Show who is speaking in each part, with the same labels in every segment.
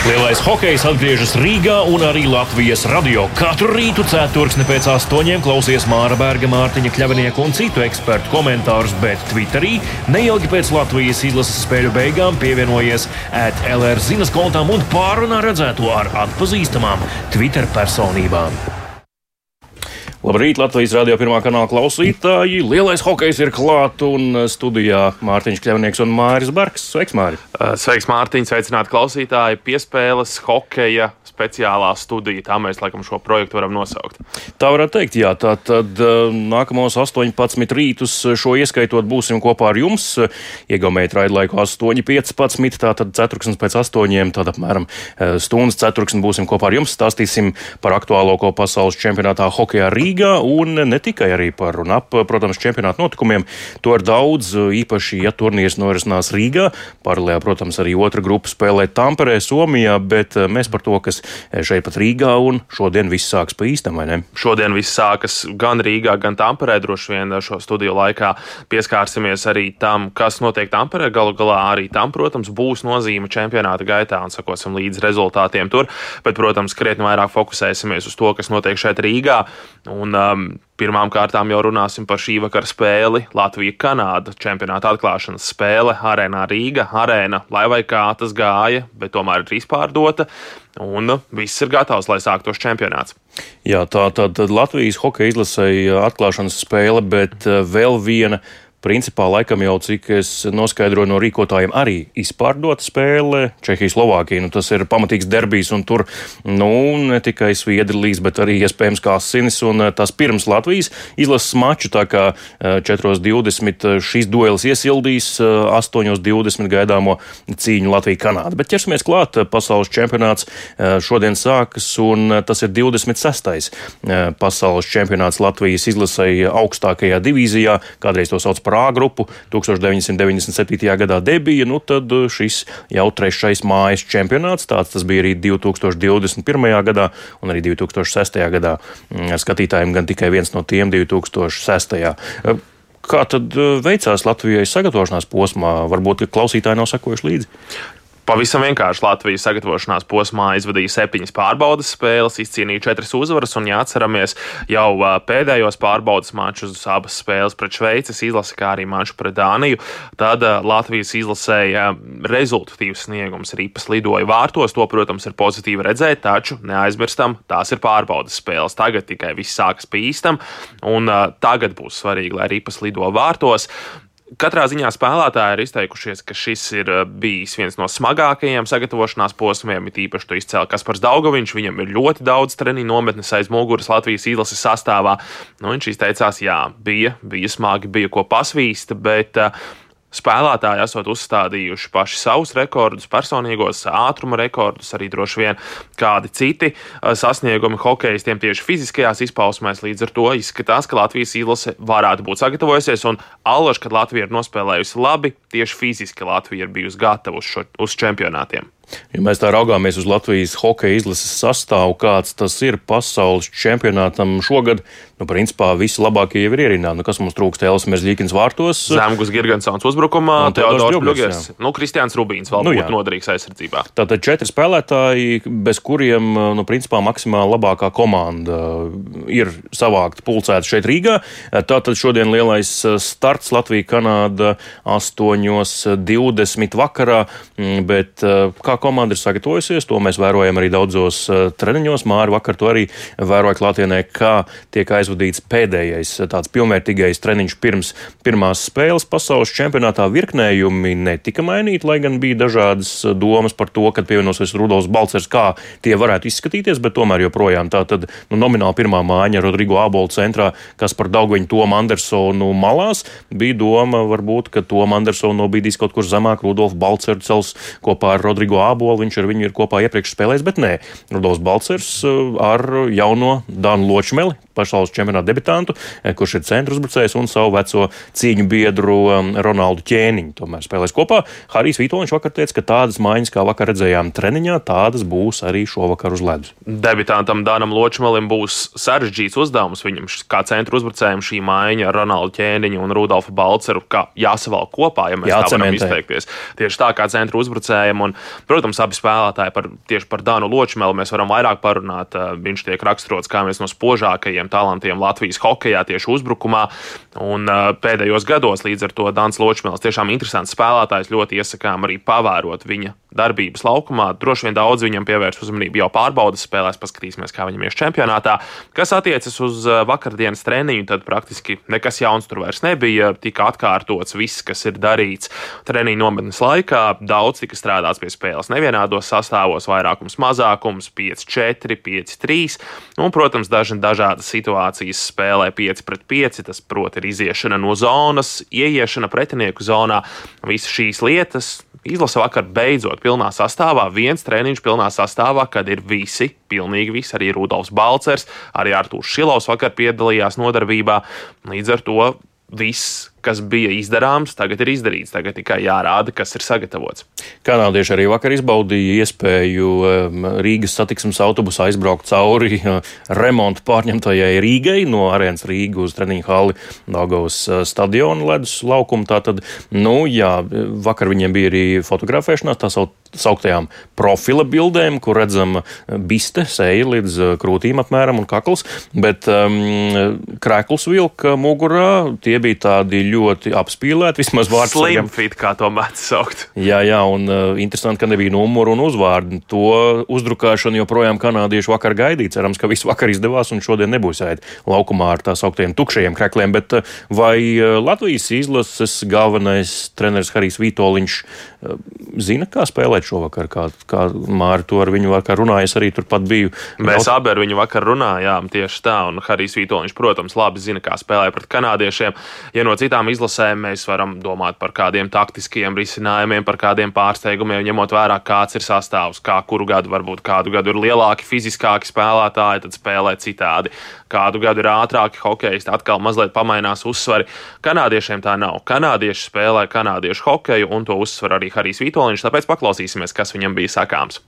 Speaker 1: Lielais hokejs atgriežas Rīgā un arī Latvijas radio. Katru rītu ceturksni pēc astoņiem klausies Māra Berga, Mārtiņa Kļavinieka un citu ekspertu komentārus, bet Twitterī neilgi pēc Latvijas izlases spēļu beigām pievienojies ētlR zinas kontām un pārunā redzēto ar atpazīstamām Twitter personībām. Labrīt, Latvijas radio pirmā kanāla klausītāji. Lielais hokejs ir klāts un studijā Mārtiņš Kļavnieks un Māris Barks. Sveiks, Māri!
Speaker 2: Sveiks, Mārtiņ! Sveicināti klausītāji! Piespēles hokeja speciālā studija. Tā mēs laikam šo projektu varam nosaukt.
Speaker 1: Tā varētu teikt, jā. Tā tad nākamos 18 rītus šo ieskaitot būsim kopā ar jums. Iegaumēt raidlaiku 8.15. Tātad ceturksnis pēc astoņiem, tad apmēram stundas ceturksnis būsim kopā ar jums. Stāstīsim par aktuālāko pasaules čempionātā hokejā Rīgā un ne tikai arī par un ap, protams, čempionāta notikumiem. To ir daudz, īpaši, ja turnīrs norisinās Rīgā. Paralēli, protams, arī otra grupa spēlē Tamperē, Somijā, bet mēs par to, kas šeit pat Rīgā, un šodien viss sākas pa īstam, vai ne?
Speaker 2: Šodien viss sākas gan Rīgā, gan Tamperē. Droši vien šo studiju laikā pieskārsimies arī tam, kas notiek Tamperē. Galu galā arī tam, protams, būs nozīme čempionāta gaitā un sakosim līdz rezultātiem tur. Bet, protams, krietni vairāk fokusēsimies uz to, kas notiek šeit Rīgā. Un, um, Pirmām kārtām jau runāsim par šī vakara spēli Latvija-Kanāda čempionāta atklāšanas spēle Arēnā Rīga. Arēna, lai vai kā tas gāja, bet tomēr ir izpārdota. Un viss ir gatavs, lai sāktos čempionāts.
Speaker 1: Jā, tā tad Latvijas hokeja izlasēja atklāšanas spēle, bet uh, vēl viena Principā, laikam jau cik es noskaidroju no rīkotājiem, arī izpārdota spēle Čehija-Slovākija. Nu, tas ir pamatīgs derbijs, un tur nu, ne tikai sviedri līdz, bet arī iespējams kā sinis. Un eh, tas pirms Latvijas izlases maču, tā kā 4.20 eh, šīs duelis iesildīs 8.20 eh, gaidāmo cīņu Latvija-Kanāda. Bet ķersimies klāt, pasaules čempionāts šodien sākas, un tas ir 26. pasaules čempionāts Latvijas izlasēja augstākajā divīzijā, kādreiz to sauc par par A grupu 1997. gadā debija, nu tad uh, šis jau trešais mājas čempionāts. Tāds tas bija arī 2021. gadā un arī 2006. gadā. Mm, skatītājiem gan tikai viens no tiem 2006. Uh, kā tad uh, veicās Latvijai sagatavošanās posmā? Varbūt klausītāji nav sekojuši līdzi.
Speaker 2: Pavisam vienkārši Latvijas sagatavošanās posmā izvadīja septiņas pārbaudas spēles, izcīnīja četras uzvaras, un jāatceramies jau pēdējos pārbaudas mačus, abas spēles pret Šveices izlasi, kā arī maču pret Dāniju. Tad Latvijas izlasēja rezultatīvs sniegums, ripas lidoja vārtos. To, protams, ir pozitīvi redzēt, taču neaizmirstam, tās ir pārbaudas spēles. Tagad tikai viss sākas pīstam, un tagad būs svarīgi, lai ripas lido vārtos. Katrā ziņā spēlētāji ir izteikušies, ka šis ir eh, bijis viens no smagākajiem sagatavošanās posmiem. It īpaši to izcēla Kaspars Daugoviņš. Viņam ir ļoti daudz treniņu nometnes aiz muguras Latvijas izlases sastāvā. Nu, viņš izteicās, jā, bija, bija smagi, bija ko pasvīst, bet uh, Spēlētāji esat uzstādījuši paši savus rekordus, personīgos ātruma rekordus, arī droši vien kādi citi uh, sasniegumi hokeistiem tieši fiziskajās izpausmēs. Līdz ar to izskatās, ka Latvijas izlase varētu būt sagatavojusies, un allaž, kad Latvija ir nospēlējusi labi, tieši fiziski Latvija ir bijusi gatava uz, šo, uz čempionātiem.
Speaker 1: Ja mēs tā raugāmies uz Latvijas hokeja izlases sastāvu, kāds tas ir pasaules čempionātam šogad, nu, principā visi labākie jau ir ierindā. Nu, kas mums trūkst? Elsmers Līkins vārtos.
Speaker 2: Zemgus Girgansons uzbrukumā, Teodors Bļugers. Nu, Kristiāns Rubīns vēl nu, būtu noderīgs aizsardzībā.
Speaker 1: Tātad četri spēlētāji, bez kuriem, nu, principā maksimāli labākā komanda ir savākta pulcēta šeit Rīgā. Tātad šodien lielais starts Latvija-Kanāda 8.20 vakarā, bet kā komanda ir sagatavojusies. To mēs vērojam arī daudzos uh, treniņos. Māri vakar to arī vēroja klātienē, kā tiek aizvadīts pēdējais uh, tāds pilnvērtīgais treniņš pirms pirmās spēles pasaules čempionātā. Virknējumi netika mainīti, lai gan bija dažādas uh, domas par to, kad pievienosies Rudolfs Balcers, kā tie varētu izskatīties, bet tomēr joprojām tā tad nu, nomināli pirmā māja Rodrigo Ābola centrā, kas par Daugveņu Tomu Andersonu malās, bija doma varbūt, ka Tomu Andersonu nobīdīs kaut kur zemāk, Rudolfs Balcers cels kopā ar Rodrigo Ābolu ābolu, viņš ar viņu ir kopā iepriekš spēlējis, bet nē, Rudolfs Balcers uh, ar jauno Dānu Ločmeli pasaules čempionāta debitantu, kurš ir centra uzbrucējs, un savu veco cīņu biedru Ronaldu ķēniņu. Tomēr spēlēs kopā. Harijs Vitoņš vakar teica, ka tādas maiņas, kā vakar redzējām treniņā, tādas būs arī šovakar uz ledus.
Speaker 2: Debitantam Dānam Ločmalim būs sarežģīts uzdevums. Viņam kā centra uzbrucējiem šī maiņa ar Ronaldu ķēniņu un Rudolfu Balceru jāsavalk kopā, ja mēs tā varam izteikties. Tieši tā kā centra uzbrucējiem. Un, protams, abi spēlētāji par, tieši par Dānu Ločmelu mēs varam vairāk parunāt. Viņš tiek raksturots kā viens no spožākajiem talantiem Latvijas hokeja tieši uzbrukumā. Un pēdējos gados līdz ar to Dāns Ločmels tiešām interesants spēlētājs. Ļoti iesakām arī pavērot viņa darbības laukumā. Droši vien daudz viņam pievērs uzmanību jau pārbaudas spēlēs, paskatīsimies, kā viņam ies čempionātā. Kas attiecas uz vakardienas treniņu, tad praktiski nekas jauns tur vairs nebija. Tika atkārtots viss, kas ir darīts treniņu nometnes laikā. Daudz tika strādāts pie spēles nevienādos sastāvos, vairākums mazākums, 5-4, 5-3. Un, protams, daži dažādas situācijas spēlē 5 pret 5. Tas, proti, ir iziešana no zonas, ieiešana pretinieku zonā. Visas šīs lietas izlase vakar beidzot pilnā sastāvā, viens treniņš pilnā sastāvā, kad ir visi, pilnīgi visi, arī Rudolfs Balcers, arī Artūrs Šilovs vakar piedalījās nodarbībā. Līdz ar to viss kas bija izdarāms, tagad ir izdarīts. Tagad tikai jārāda, kas ir sagatavots.
Speaker 1: Kanādieši arī vakar izbaudīja iespēju Rīgas satiksmes autobusu aizbraukt cauri remontu pārņemtajai Rīgai no arēnas Rīgas uz treniņu hali Dāngavas uh, stadionu ledus laukumu. Tātad, nu jā, vakar viņiem bija arī fotografēšanās tā sauktajām profila bildēm, kur redzama biste, seja līdz uh, krūtīm apmēram un kakls, bet um, krēkls vilka mugurā, tie bija tādi ļoti apspīlēti. Vismaz vārds
Speaker 2: slimfit, kā to mēdz saukt.
Speaker 1: Jā, jā, un uh, interesanti, ka nebija numuru un uzvārdu. To uzdrukāšanu joprojām kanādieši vakar gaidīja. Cerams, ka viss vakar izdevās un šodien nebūs ēd laukumā ar tā sauktiem tukšajiem krekliem. Bet uh, vai uh, Latvijas izlases galvenais treneris Harijs Vitoļņš zina, kā spēlēt šovakar? Kā, kā Māri to ar viņu vakar runājas, arī turpat biju.
Speaker 2: Mēs Vēl... abi ar viņu vakar runājām tieši tā, un Harijs Vitoļņš, protams, labi zina, kā spēlēt pret kanādiešiem. Ja no citām izlasēm mēs varam domāt par kādiem taktiskiem risinājumiem, par kādiem pārsteigumiem, ņemot vērā, kāds ir sastāvs, kā kuru gadu varbūt kādu gadu ir lielāki, fiziskāki spēlētāji, tad spēlē citādi. Kādu gadu ir ātrāki hokeisti, atkal mazliet pamainās uzsvari. Kanādiešiem tā nav. Kanādieši spēlē kanādiešu hokeju, un to uzsver arī Harijs Vitoļņš, tāpēc paklausīsimies, kas viņam bija sakāms.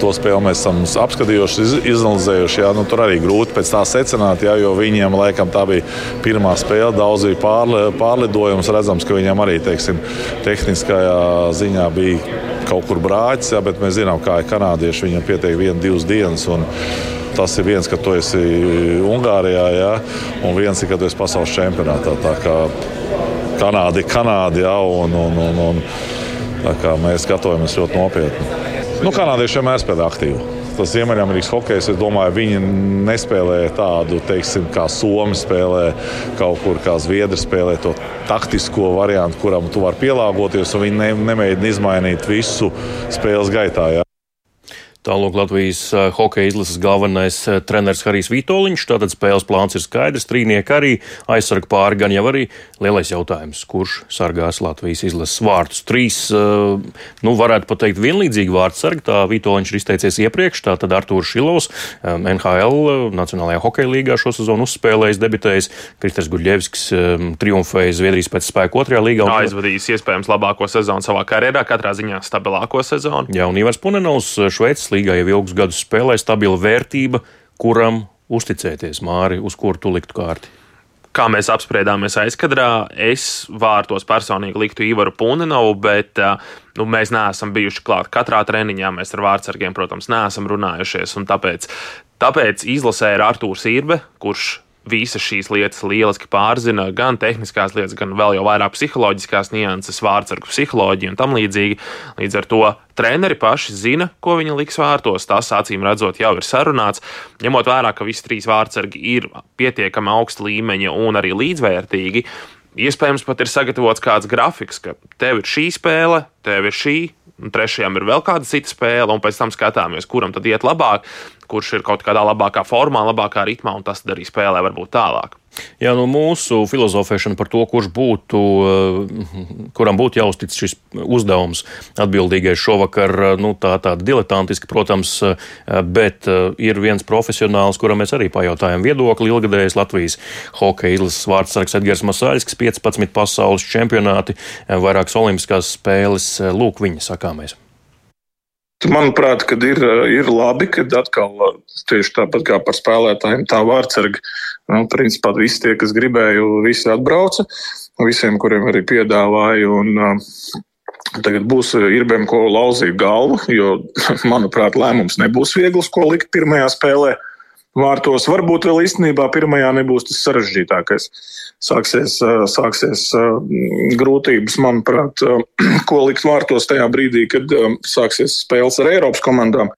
Speaker 3: To spēli mēs esam apskatījuši, izanalizējuši. Jā, nu, tur arī grūti pēc tā secināt, jā, jo viņiem laikam tā bija pirmā spēle. Daudz bija pārli, pārlidojums. Redzams, ka viņiem arī teiksim, tehniskajā ziņā bija kaut kur brāķis, jā, bet mēs zinām, kā ir kanādieši. Viņam pietiek viena, divas dienas. Tas ir viens, ka tu esi Ungārijā, jā, un viens ir, ka tu esi pasaules čempionātā. Tā kā Kanāda ir Kanāda, jā, un, un, un, un mēs gatavojamies ļoti nopietni. Nu, kanādieši vienmēr spēlē aktīvi. Tas Ziemeļamerikas hokejs, es domāju, viņi nespēlē tādu, teiksim, kā Somija spēlē, kaut kur kā Zviedri spēlē to taktisko variantu, kuram tu vari pielāgoties, un viņi ne, nemēģina izmainīt visu spēles gaitā. Jā.
Speaker 1: Tālāk Latvijas eh, hokeja izlases galvenais eh, treneris Harijs Vitoļņš. Tātad spēles plāns ir skaidrs. Trīnieki arī aizsarga pāri, gan jau arī lielais jautājums, kurš sargās Latvijas izlases vārtus. Trīs, eh, nu, varētu pateikt, vienlīdzīgi vārdu sargi. Tā Vitoļņš ir izteicies iepriekš. Tātad Artūrs Šilovs, NHL Nacionālajā hokeja līgā šo sezonu uzspēlējis, debitējis. Kristers Guļļevskis triumfēja Zviedrijas pēc spēku otrajā līgā.
Speaker 2: Un... Aizvadījis iespējams labāko sezonu savā karjerā, katrā ziņā stabilāko sezonu.
Speaker 1: Jā, un Ivars Punenovs, Šveices līgā jau ilgus gadus spēlē, stabila vērtība, kuram uzticēties, Māri, uz kuru tu liktu kārti.
Speaker 2: Kā mēs apspriedāmies aizkadrā, es vārtos personīgi liktu Ivaru Puninovu, bet nu, mēs neesam bijuši klāt katrā treniņā. Mēs ar vārdsargiem, protams, neesam runājušies. Tāpēc, tāpēc izlasē ir Artūrs Irbe, kurš visas šīs lietas lieliski pārzina, gan tehniskās lietas, gan vēl jau vairāk psiholoģiskās nianses, vārdsargu psiholoģiju un tam līdzīgi. Līdz ar to treneri paši zina, ko viņi liks vārtos. Tas, acīm redzot, jau ir sarunāts. Ņemot vērā, ka visi trīs vārdsargi ir pietiekami augsta līmeņa un arī līdzvērtīgi. Iespējams, pat ir sagatavots kāds grafiks, ka tev ir šī spēle, tev ir šī, trešajam ir vēl kāda cita spēle, un pēc tam skatāmies, kuram tad iet labāk, kurš ir kaut kādā labākā formā, labākā ritmā, un tas arī spēlē varbūt tālāk.
Speaker 1: Jā, nu mūsu filozofēšana par to, kurš būtu, eh, kuram būtu jāuztic šis uzdevums atbildīgais šovakar, eh, nu, tā tāda diletantiska, protams, eh, bet ir viens profesionāls, kuram mēs arī pajautājam viedokli ilgadējais Latvijas hokeja izlases vārdsargs Edgars Masaļskis, 15 pasaules čempionāti, vairākas olimpiskās spēles. Lūk, viņa sakāmais.
Speaker 4: Manuprāt, ir, ir labi, ka atkal tieši tāpat kā par spēlētājiem, tā vārdsargi, nu, principā visi tie, kas gribēja, visi atbrauca, visiem, kuriem arī piedāvāja. Un, Tagad būs irbēm, ko lauzīt galvu, jo, manuprāt, lēmums nebūs viegls, ko likt pirmajā spēlē vārtos. Varbūt vēl īstenībā pirmajā nebūs tas sarežģītākais sāksies, sāksies grūtības, manuprāt, ko likt vārtos tajā brīdī, kad sāksies spēles ar Eiropas komandām.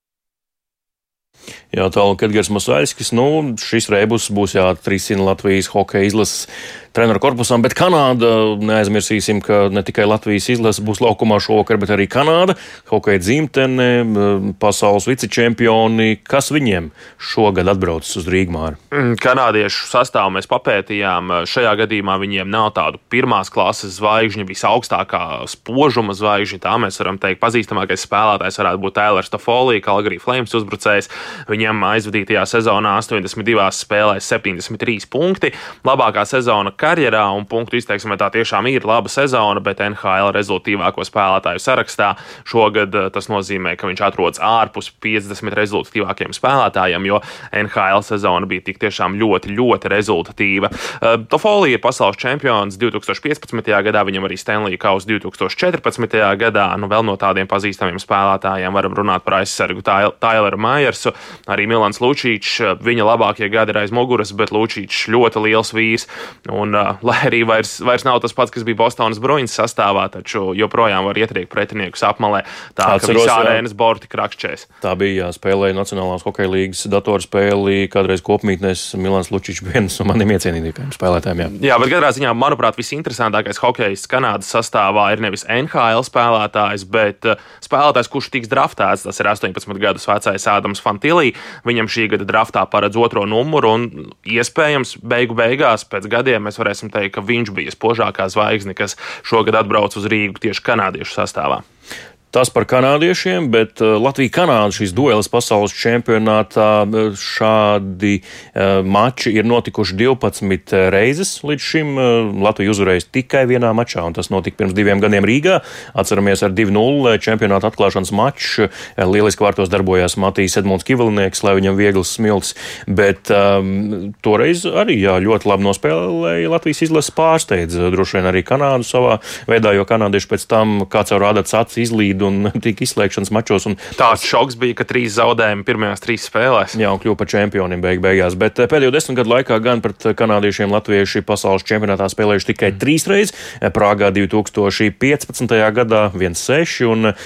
Speaker 1: Jā, tālāk, Edgars Masaļskis, nu, šis rebus būs jāatrisina Latvijas hokeja izlases treneru korpusam, bet Kanāda, neaizmirsīsim, ka ne tikai Latvijas izlase būs laukumā šovakar, bet arī Kanāda, hokeja dzimtene, pasaules vicečempioni. Kas viņiem šogad atbraucis uz Rīgmāru?
Speaker 2: Mm, kanādiešu sastāvu mēs papētījām. Šajā gadījumā viņiem nav tādu pirmās klases zvaigžņu, visaugstākā spožuma zvaigžņa. Tā mēs varam teikt, pazīstamākais spēlētājs varētu būt Tēlers Tofolī, Kalgarī Flames uzbrucējs. Viņam aizvadītajā sezonā 82 spēlēs 73 punkti. Labākā sezona karjerā, un punktu izteiksmē tā tiešām ir laba sezona, bet NHL rezultātīvāko spēlētāju sarakstā šogad eh, tas nozīmē, ka viņš atrodas ārpus 50 rezultātīvākiem spēlētājiem, jo NHL sezona bija tik tiešām ļoti, ļoti rezultatīva. Eh, Tofolī ir pasaules čempions 2015. gadā, viņam arī Stanley Kaus 2014. gadā. Nu, vēl no tādiem pazīstamiem spēlētājiem varam runāt par aizsargu Taileru Majersu, arī Milans Lučīčs. Viņa labākie gadi ir aiz muguras, bet Lučīčs ļoti liels vīrs. Un uh, lai arī vairs, vairs nav tas pats, kas bija Bostonas bruņas sastāvā, taču joprojām var ietriekt pretiniekus apmalē. Tā Atceros, kā arēnas borti krakšķēs.
Speaker 1: Tā bija, jā, spēlēja Nacionālās hokeja līgas datorspēli, kādreiz kopmītnēs Milans Lučičs viens no maniem iecienītākajiem spēlētājiem. Jā.
Speaker 2: jā, bet katrā ziņā, manuprāt, visinteresantākais hokejs Kanādas sastāvā ir nevis NHL spēlētājs, bet uh, spēlētājs, kurš tiks draftēts. Tas ir 18 gadus vecais Ādams Fantilī. Viņam šī gada draftā paredz otro numuru un iespējams beigu beigās pēc gadiem mēs varēsim teikt, ka viņš bija spožākā zvaigzne, kas šogad atbrauc uz Rīgu tieši kanādiešu sastāvā.
Speaker 1: Tas par kanādiešiem, bet uh, Latvija-Kanāda šīs duelas pasaules čempionātā uh, šādi uh, mači ir notikuši 12 reizes līdz šim. Latvija uzvarējusi tikai vienā mačā, un tas notika pirms diviem gadiem Rīgā. Atceramies ar 2-0 čempionāta atklāšanas maču. Lieliski vārtos darbojās Matīs Edmunds Kivalnieks, lai viņam viegls smilts, bet um, toreiz arī jā, ļoti labi nospēlēja Latvijas izlases pārsteidz. Droši vien arī Kanādu savā veidā, jo kanādieši pēc tam kāds jau rāda acis izlīd un tika izslēgšanas mačos. Un
Speaker 2: Tāds šoks bija, ka trīs zaudējumi pirmajās trīs spēlēs.
Speaker 1: Jā, un kļuva par čempioniem beig beigās. Bet eh, pēdējo desmit gadu laikā gan pret kanādiešiem latvieši pasaules čempionātā spēlējuši tikai mm. trīs reizes. Prāgā 2015. gadā 1-6 un eh,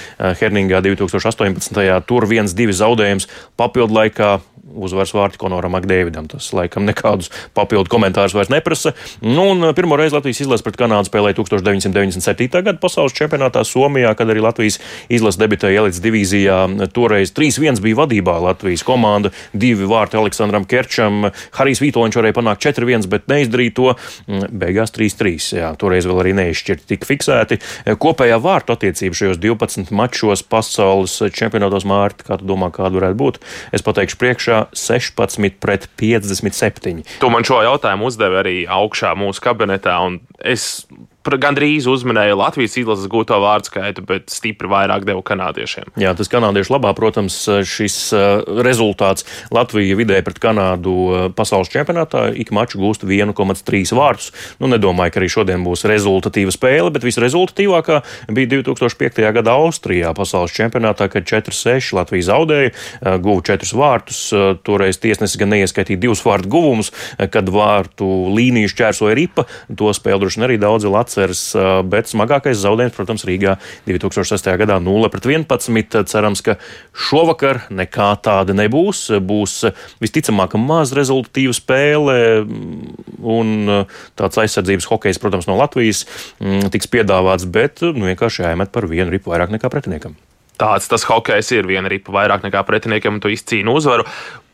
Speaker 1: Herningā 2018. tur 1-2 zaudējums papildu laikā uzvaras vārti Konoram Makdēvidam. Tas laikam nekādus papildu komentārus vairs neprasa. Nu, un uh, pirmo reizi Latvijas izlase pret Kanādu spēlēja 1997. gada pasaules čempionātā Somijā, kad arī Latvijas izlase debitēja elites divīzijā. Toreiz 3-1 bija vadībā Latvijas komanda, divi vārti Aleksandram Kerčam. Harijs Vītoliņš varēja panākt 4-1, bet neizdarīja to. Beigās 3-3. Jā, toreiz vēl arī neizšķirti tika fiksēti. Kopējā vārtu attiecība šajos 12 mačos pasaules čempionātos mārta, kā tu domā, kāda varētu būt? Es pateikšu priekšā 16 pret 57.
Speaker 2: Tu man šo jautājumu uzdevi arī augšā mūsu kabinetā, un es gandrīz uzminēja Latvijas izlases gūto vārdu skaitu, bet stipri vairāk deva kanādiešiem.
Speaker 1: Jā, tas kanādiešu labā, protams, šis uh, rezultāts Latvija vidēji pret Kanādu uh, pasaules čempionātā ik maču gūst 1,3 vārdus. Nu, nedomāju, ka arī šodien būs rezultatīva spēle, bet visrezultatīvākā bija 2005. gada Austrijā pasaules čempionātā, kad 4-6 Latvija zaudēja, uh, guva 4 vārtus. Toreiz tiesnesis gan neieskaitīja divus vārdu guvumus, kad vārtu līniju šķērsoja ripa. To spēli droši vien arī daudzi Latvijas atceras, bet smagākais zaudējums, protams, Rīgā 2006. gadā 0-11. Cerams, ka šovakar nekā tāda nebūs. Būs visticamāk maz rezultatīva spēle un tāds aizsardzības hokejs, protams, no Latvijas tiks piedāvāts, bet nu, vienkārši jāiemet par vienu ripu vairāk nekā pretiniekam.
Speaker 2: Tāds tas hokejs ir. Viena ripa vairāk nekā pretiniekam, un tu izcīni uzvaru.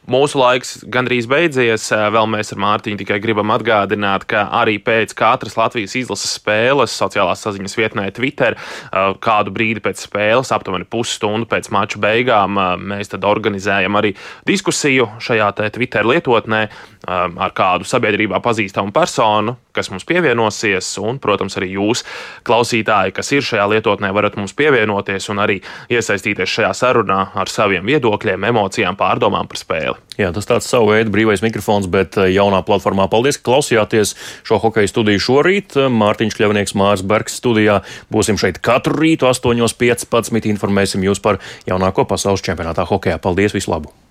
Speaker 2: Mūsu laiks gandrīz beidzies. Vēl mēs ar Mārtiņu tikai gribam atgādināt, ka arī pēc katras Latvijas izlases spēles sociālās saziņas vietnē Twitter kādu brīdi pēc spēles, aptuveni pusstundu pēc mača beigām, mēs organizējam arī diskusiju šajā Twitter lietotnē ar kādu sabiedrībā pazīstamu personu, kas mums pievienosies, un, protams, arī jūs, klausītāji, kas ir šajā lietotnē, varat mums pievienoties un arī iesaistīties šajā sarunā ar saviem viedokļiem, emocijām, pārdomām par spēli.
Speaker 1: Jā, tas tāds savu veidu brīvais mikrofons, bet eh, jaunā platformā. Paldies, ka klausījāties šo hokeja studiju šorīt. Mārtiņš Kļavnieks, Mārs Bergs studijā. Būsim šeit katru rītu 8.15. informēsim jūs par jaunāko pasaules čempionātā hokejā. Paldies, visu labu!